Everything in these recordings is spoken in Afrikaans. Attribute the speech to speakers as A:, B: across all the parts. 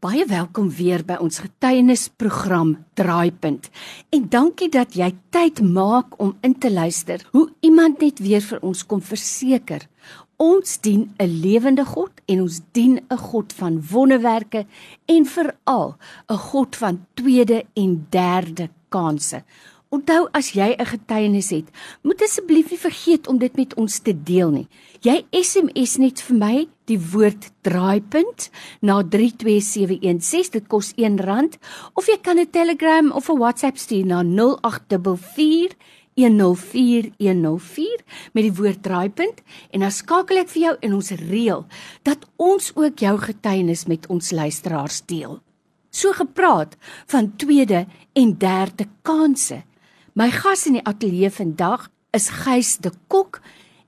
A: Baie welkom weer by ons getuienisprogram Draaipunt. En dankie dat jy tyd maak om in te luister. Hoe iemand net weer vir ons kom verseker. Ons dien 'n lewende God en ons dien 'n God van wonderwerke en veral 'n God van tweede en derde kansse. Onthou as jy 'n getuienis het, moet asseblief nie vergeet om dit met ons te deel nie. Jy SMS net vir my die woord draaipunt na 32716 dit kos R1 of jy kan 'n Telegram of 'n WhatsApp stuur na 0844 104104 met die woord draaipunt en dan skakel ek vir jou en ons reël dat ons ook jou getuienis met ons luisteraars deel. So gepraat van tweede en derde kansse. My gas in die ateljee vandag is Gys de Kok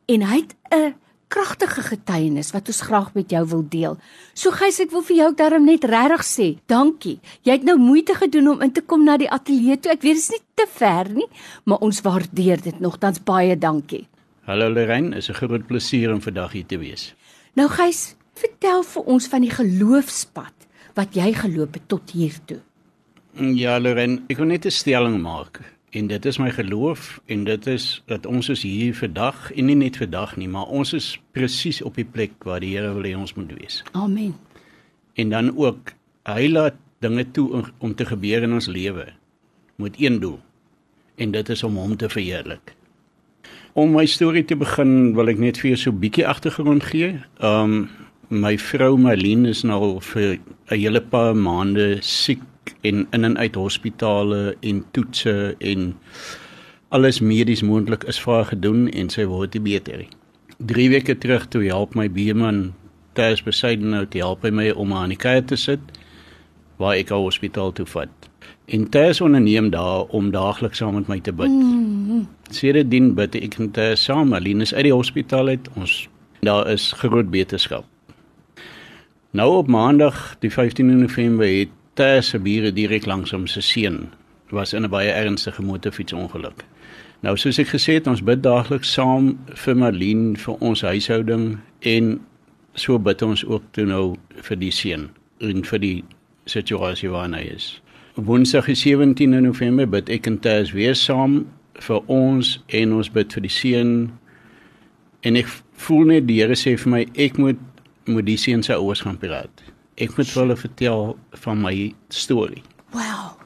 A: en hy het 'n kragtige getuienis wat ons graag met jou wil deel. So Gys, ek wil vir jou darm net regtig sê, dankie. Jy het nou moeite gedoen om in te kom na die ateljee toe. Ek weet dit is nie te ver nie, maar ons waardeer dit nogtans baie dankie.
B: Hallo Lorraine, is 'n groot plesier om vandag hier te wees.
A: Nou Gys, vertel vir ons van die geloofspad wat jy geloop het tot hier toe.
B: Ja, Lorraine, ek wil net 'n stelling maak. En dit is my geloof en dit is dat ons is hier vandag en nie net vandag nie, maar ons is presies op die plek waar die Here wil hê ons moet wees.
A: Amen.
B: En dan ook hy laat dinge toe om, te gebeur in ons lewe met een doel. En dit is om hom te verheerlik. Om my storie te begin, wil ek net vir jou so 'n bietjie agtergrond gee. Um my vrou Marlene is nou vir 'n hele paar maande siek en in en uit hospitale en toetse en alles medies moontlik is vir haar gedoen en sy word nie beter nie. 3 weke terug toe help my buurman Tess beside nou te help my om aan die kar te sit waar ek haar hospitaal toe vat. En Tess onderneem daar om daagliks saam met my te bid. Mm -hmm. Sedertdien bid ek en Tess saam, Aline is uit die hospitaal uit. Ons daar is groot beterskap. Nou op maandag die 15 November het Tess se bure direk langs hom se seun was in 'n baie ernstige motorfietsongeluk. Nou soos ek gesê het, ons bid daagliks saam vir Marlene vir ons huishouding en so bid ons ook toe nou vir die seun en vir die situasie waarin hy is. Woensdag die 17 November bid ek en Tess weer saam vir ons en ons bid vir die seun en ek voel net die Here sê vir my ek moet moet die seun se ouers gaan praat. Ek moet hulle vertel van my storie.
A: Wow.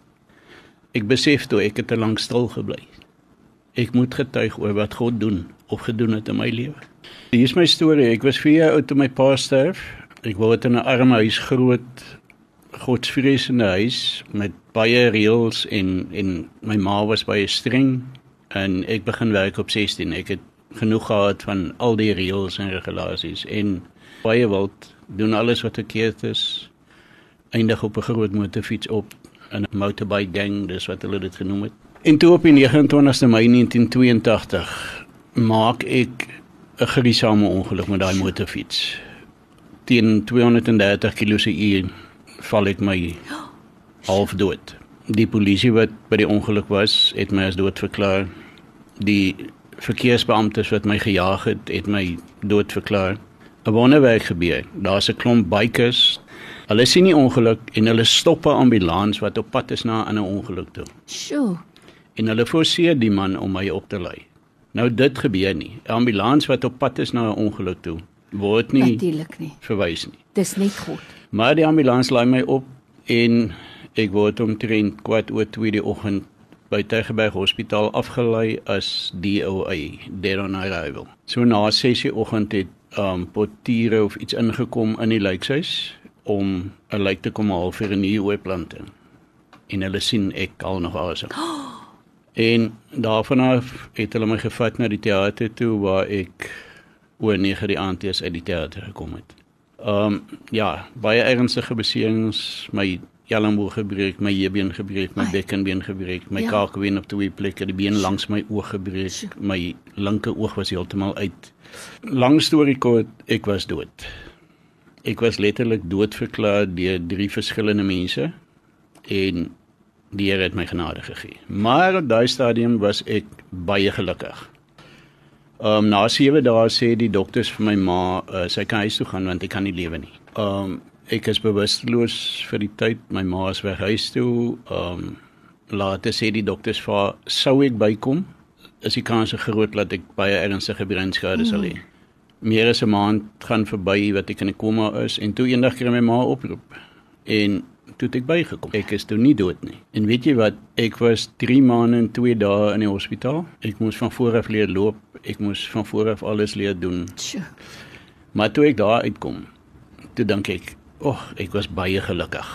B: Ek besef toe ek het te lank stil gebly. Ek moet getuig oor wat God doen of gedoen het in my lewe. Hier is my storie. Ek was 4 jaar oud toe my pa sterf. Ek wou in 'n arme huis groot, godsvreesende huis met baie reëls en en my ma was baie streng en ek begin werk op 16. Ek het genoeg gehad van al die reëls en regulasies. En baie wild doen alles wat verkeerd is eindig op 'n groot motorfiets op in 'n motorbike gang dis wat hulle dit genoem het. En toe op die 29ste Mei 1982 maak ek 'n gruisame ongeluk met daai motorfiets. Teen 230 km/h val ek my half dood. Die polisie wat by die ongeluk was het my as dood verklaar. Die verkeersbeamptes wat my gejaag het het my dood verklaar 'n wonderwerk gebeur. Daar's 'n klomp bikers. Hulle sien die ongeluk en hulle stop 'n ambulans wat op pad is na 'n ander ongeluk toe.
A: Sjoe.
B: En hulle forceer die man om my op te lei. Nou dit gebeur nie. 'n Ambulans wat op pad is na 'n ongeluk toe word nie
A: natuurlik nie
B: verwys nie.
A: Dis net goed.
B: Maar die ambulans lei my op en ek word omtrent kwart oor 2 die oggend by Tygerberg Hospitaal afgelei as DOA, dead on arrival. So na 6:00 oggend het um portiere of iets ingekom in die lijkhuis om 'n lijk te kom haal vir 'n nuwe ooplanting. En hulle sien ek al nog asem. Oh. En daarvan af het hulle my gevat na die teater toe waar ek oor 9 die aand eers uit die teater gekom het. Um ja, baie ernstige beserings, my elleboog gebreek, my heubeen gebreek, my bekkenbeen gebreek, my ja. kaakbeen op twee plekke, die been langs my oog gebreek, my linker oog was heeltemal uit. Lang storie kort, ek was dood. Ek was letterlik doodverklaar deur drie verskillende mense en die Here het my genade gegee. Maar op daai stadium was ek baie gelukkig. Ehm um, na 7 dae sê die dokters vir my ma, uh, sy kan huis toe gaan want ek kan nie lewe nie. Ehm um, ek is bewusteloos vir die tyd. My ma is weg huis toe. Ehm um, later sê die dokters vir sou ek bykom, is die kans groot dat ek baie ernstige breinskade mm. sal hê. Meer as 'n maand gaan verby wat ek in 'n koma is en toe eendag kry my ma oproep en toe ek bygekom. Ek is toe nie dood nie. En weet jy wat? Ek was 3 maande en 2 dae in die hospitaal. Ek moes van voor af leer loop. Ek moes van voor af alles leer doen.
A: Sjoe.
B: Maar toe ek daar uitkom, toe dink ek, "Ag, oh, ek was baie gelukkig."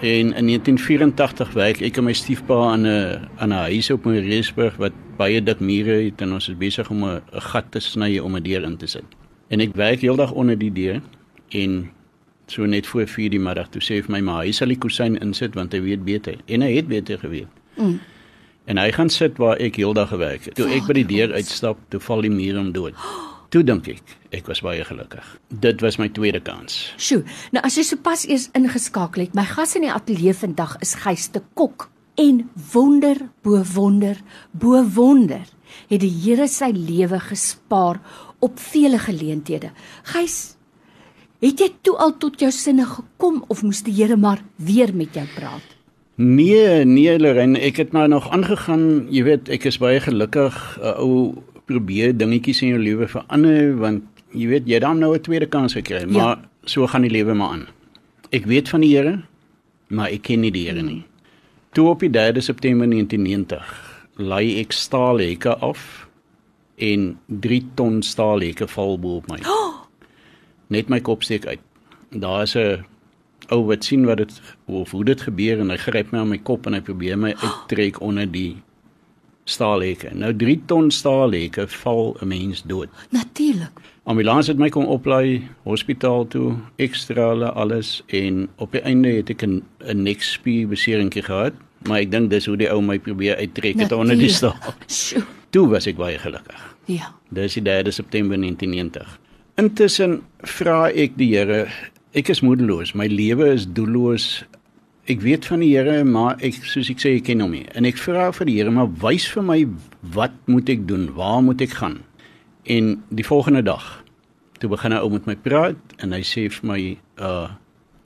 B: En in 1984 werk ek en my stiefpa aan 'n aan 'n huis op Mariesburg wat baie dik mure het en ons is besig om 'n gat te sny om 'n deur in te sit. En ek werk heeldag onder die deur en so net voor 4 die middag toe sê vir my maar hy sal die kusyn insit want hy weet beter en hy het beter geweet. Mm. En hy gaan sit waar ek heeldag gewerk het. Toe ek by die deur uitstap, toe val die muur om dood. Toe dink ek, ek was baie gelukkig. Dit was my tweede kans.
A: Sjoe, nou as jy sopas eers ingeskakel het, my gas in die ateljee vandag is Geyste Kok en wonder bo wonder bo wonder het die Here sy lewe gespaar op vele geleenthede. Geys, het jy toe al tot jou sinne gekom of moes die Here maar weer met jou praat?
B: Nee, nee Lorraine, ek het maar nog aangegaan. Jy weet, ek is baie gelukkig. 'n uh, Ou probeer dingetjies in jou lewe verander want jy weet jy dan nou 'n tweede kans gekry, ja. maar so gaan die lewe maar aan. Ek weet van die Here, maar ek ken nie die Here nie. Toe op die 3 September 1990 lei ek staalhekke af en 3 ton staalhekke val bo op my. Oh! Net my kop steek uit. Daar is 'n ou wat sien wat dit of hoe dit gebeur en hy gryp my aan my kop en hy probeer my uittrek onder die staalhekke. Nou 3 ton staalhekke val 'n mens dood.
A: Natuurlik.
B: Ambulans het my kom oplaai hospitaal toe, ekstra hulle alles en op die einde het ek 'n 'n nekspier beseringkie gehad, maar ek dink dis hoe die ou my probeer uittrek het onder die staal. Toe was ek baie gelukkig.
A: Ja.
B: Dis die 3 September 1990. Intussen vra ek die Here, ek is moedeloos, my lewe is doelloos, ek weet van die Here, maar ek soos ek sê ek ken hom nie. En ek vra vir die Here, maar wys vir my wat moet ek doen? Waar moet ek gaan? En die volgende dag toe begin hy ou met my praat en hy sê vir my, uh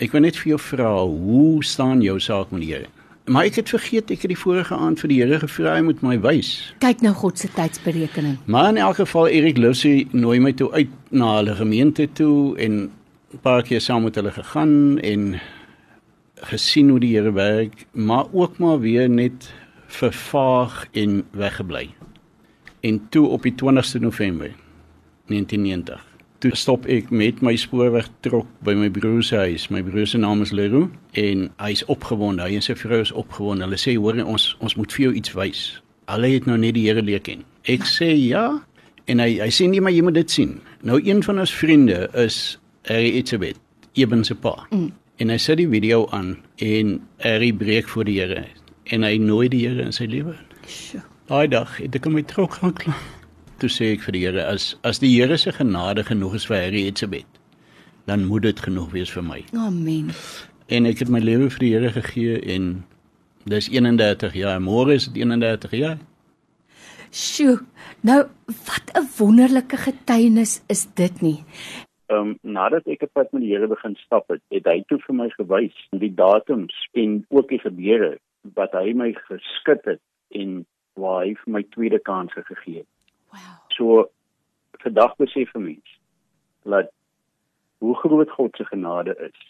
B: ek wil net vir jou vra, hoe staan jou saak met die Here? Maar ek het vergeet ek het die vorige aand vir die Here gevra hy moet my wys.
A: Kyk nou God se tydsberekening.
B: Maar in elk geval Erik Lucy nooi my toe uit na hulle gemeente toe en 'n paar keer saam met hulle gegaan en gesien hoe die Here werk, maar ook maar weer net vervaag en weggebly. En toe op die 20ste November 1990, toe stop ek met my spoorweg trok by my broer se huis. My broer se naam is Leroux en hy's opgewonde. Hy en sy vrou is opgewonde. Hulle sê hoor ons ons moet vir jou iets wys. Hulle het nou net die Here leer ken. Ek sê ja en hy hy sê nee maar jy moet dit sien. Nou een van ons vriende is Harry Etzebeth, Eben se pa. Mm en hy sit die video aan en hy breek voor die Here en hy nooi die Here in sy lewe. Daai dag het ek my trok gaan klaar. Toe sê ek vir die Here as as die Here se genade genoeg is vir Harry Etzebeth, dan moet dit genoeg wees vir my.
A: Amen.
B: En ek het my lewe vir die Here gegee en dis 31 jaar. Môre is dit 31 jaar.
A: Sjoe. Nou, wat 'n wonderlike getuienis is dit nie?
C: Ehm um, nadat ek op pad met die Here begin stap het, het hy toe vir my gewys die datums en ook die gebeure wat hy my geskit het en waar hy vir my tweede kans gegee het. Wow. So vandag besef vir mens dat hoe groot God se genade is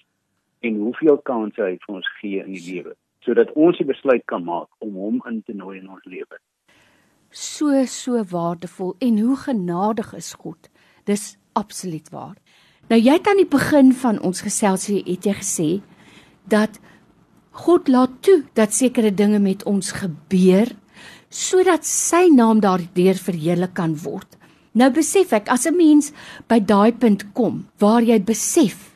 C: en hoeveel kansse hy vir ons gee in die lewe sodat ons die besluit kan maak om hom in te nooi in ons lewe.
A: So so waardevol en hoe genadig is God. Dis absoluut waar. Nou jy het aan die begin van ons geselsie het jy gesê dat God laat toe dat sekere dinge met ons gebeur sodat sy naam daardeur verheerlik kan word. Nou besef ek as 'n mens by daai punt kom waar jy besef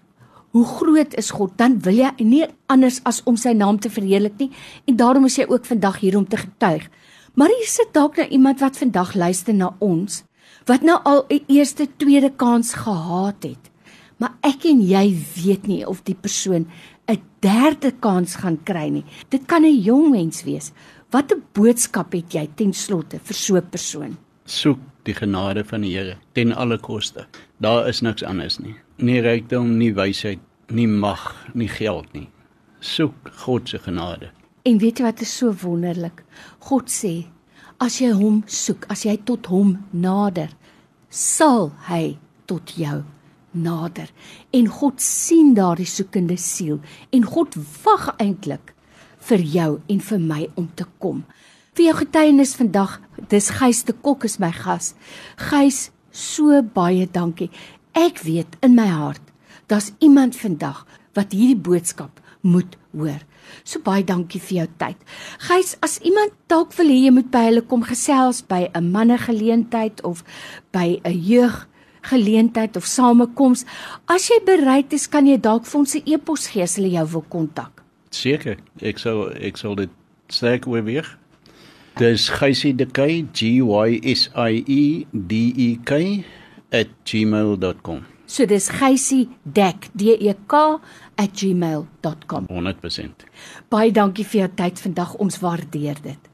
A: hoe groot is God, dan wil jy nie anders as om sy naam te verheerlik nie en daarom is jy ook vandag hier om te getuig. Maar hier sit dalk nou iemand wat vandag luister na ons wat nou al 'n eerste, tweede kans gehad het maar ek en jy weet nie of die persoon 'n derde kans gaan kry nie. Dit kan 'n jong mens wees. Watter boodskap het jy ten slotte vir so 'n persoon?
B: Soek die genade van die Here ten alle koste. Daar is niks anders nie. Nie rykdom, nie wysheid, nie mag, nie geld nie. Soek God se genade.
A: En weet jy wat is so wonderlik? God sê, as jy hom soek, as jy tot hom nader, sal hy tot jou nader. En God sien daardie soekende siel en God wag eintlik vir jou en vir my om te kom. Vir jou getuienis vandag, dis Gys de Kok is my gas. Gys, so baie dankie. Ek weet in my hart, daar's iemand vandag wat hierdie boodskap moet hoor. So baie dankie vir jou tyd. Gys, as iemand dalk wil hê jy moet by hulle kom gesels by 'n mannegeleentheid of by 'n jeug geleentheid of samekoms, as jy bereid is, kan jy dalk vir ons 'n e-pos gee as hulle jou wil kontak.
B: Seker, ek sal ek sal dit sterk weer. Dis Gysie de Kay, G Y S I E D E K @gmail.com.
A: So dis Gysie Dek D E K @gmail.com.
B: 100%.
A: Baie dankie vir jou tyd vandag. Ons waardeer dit.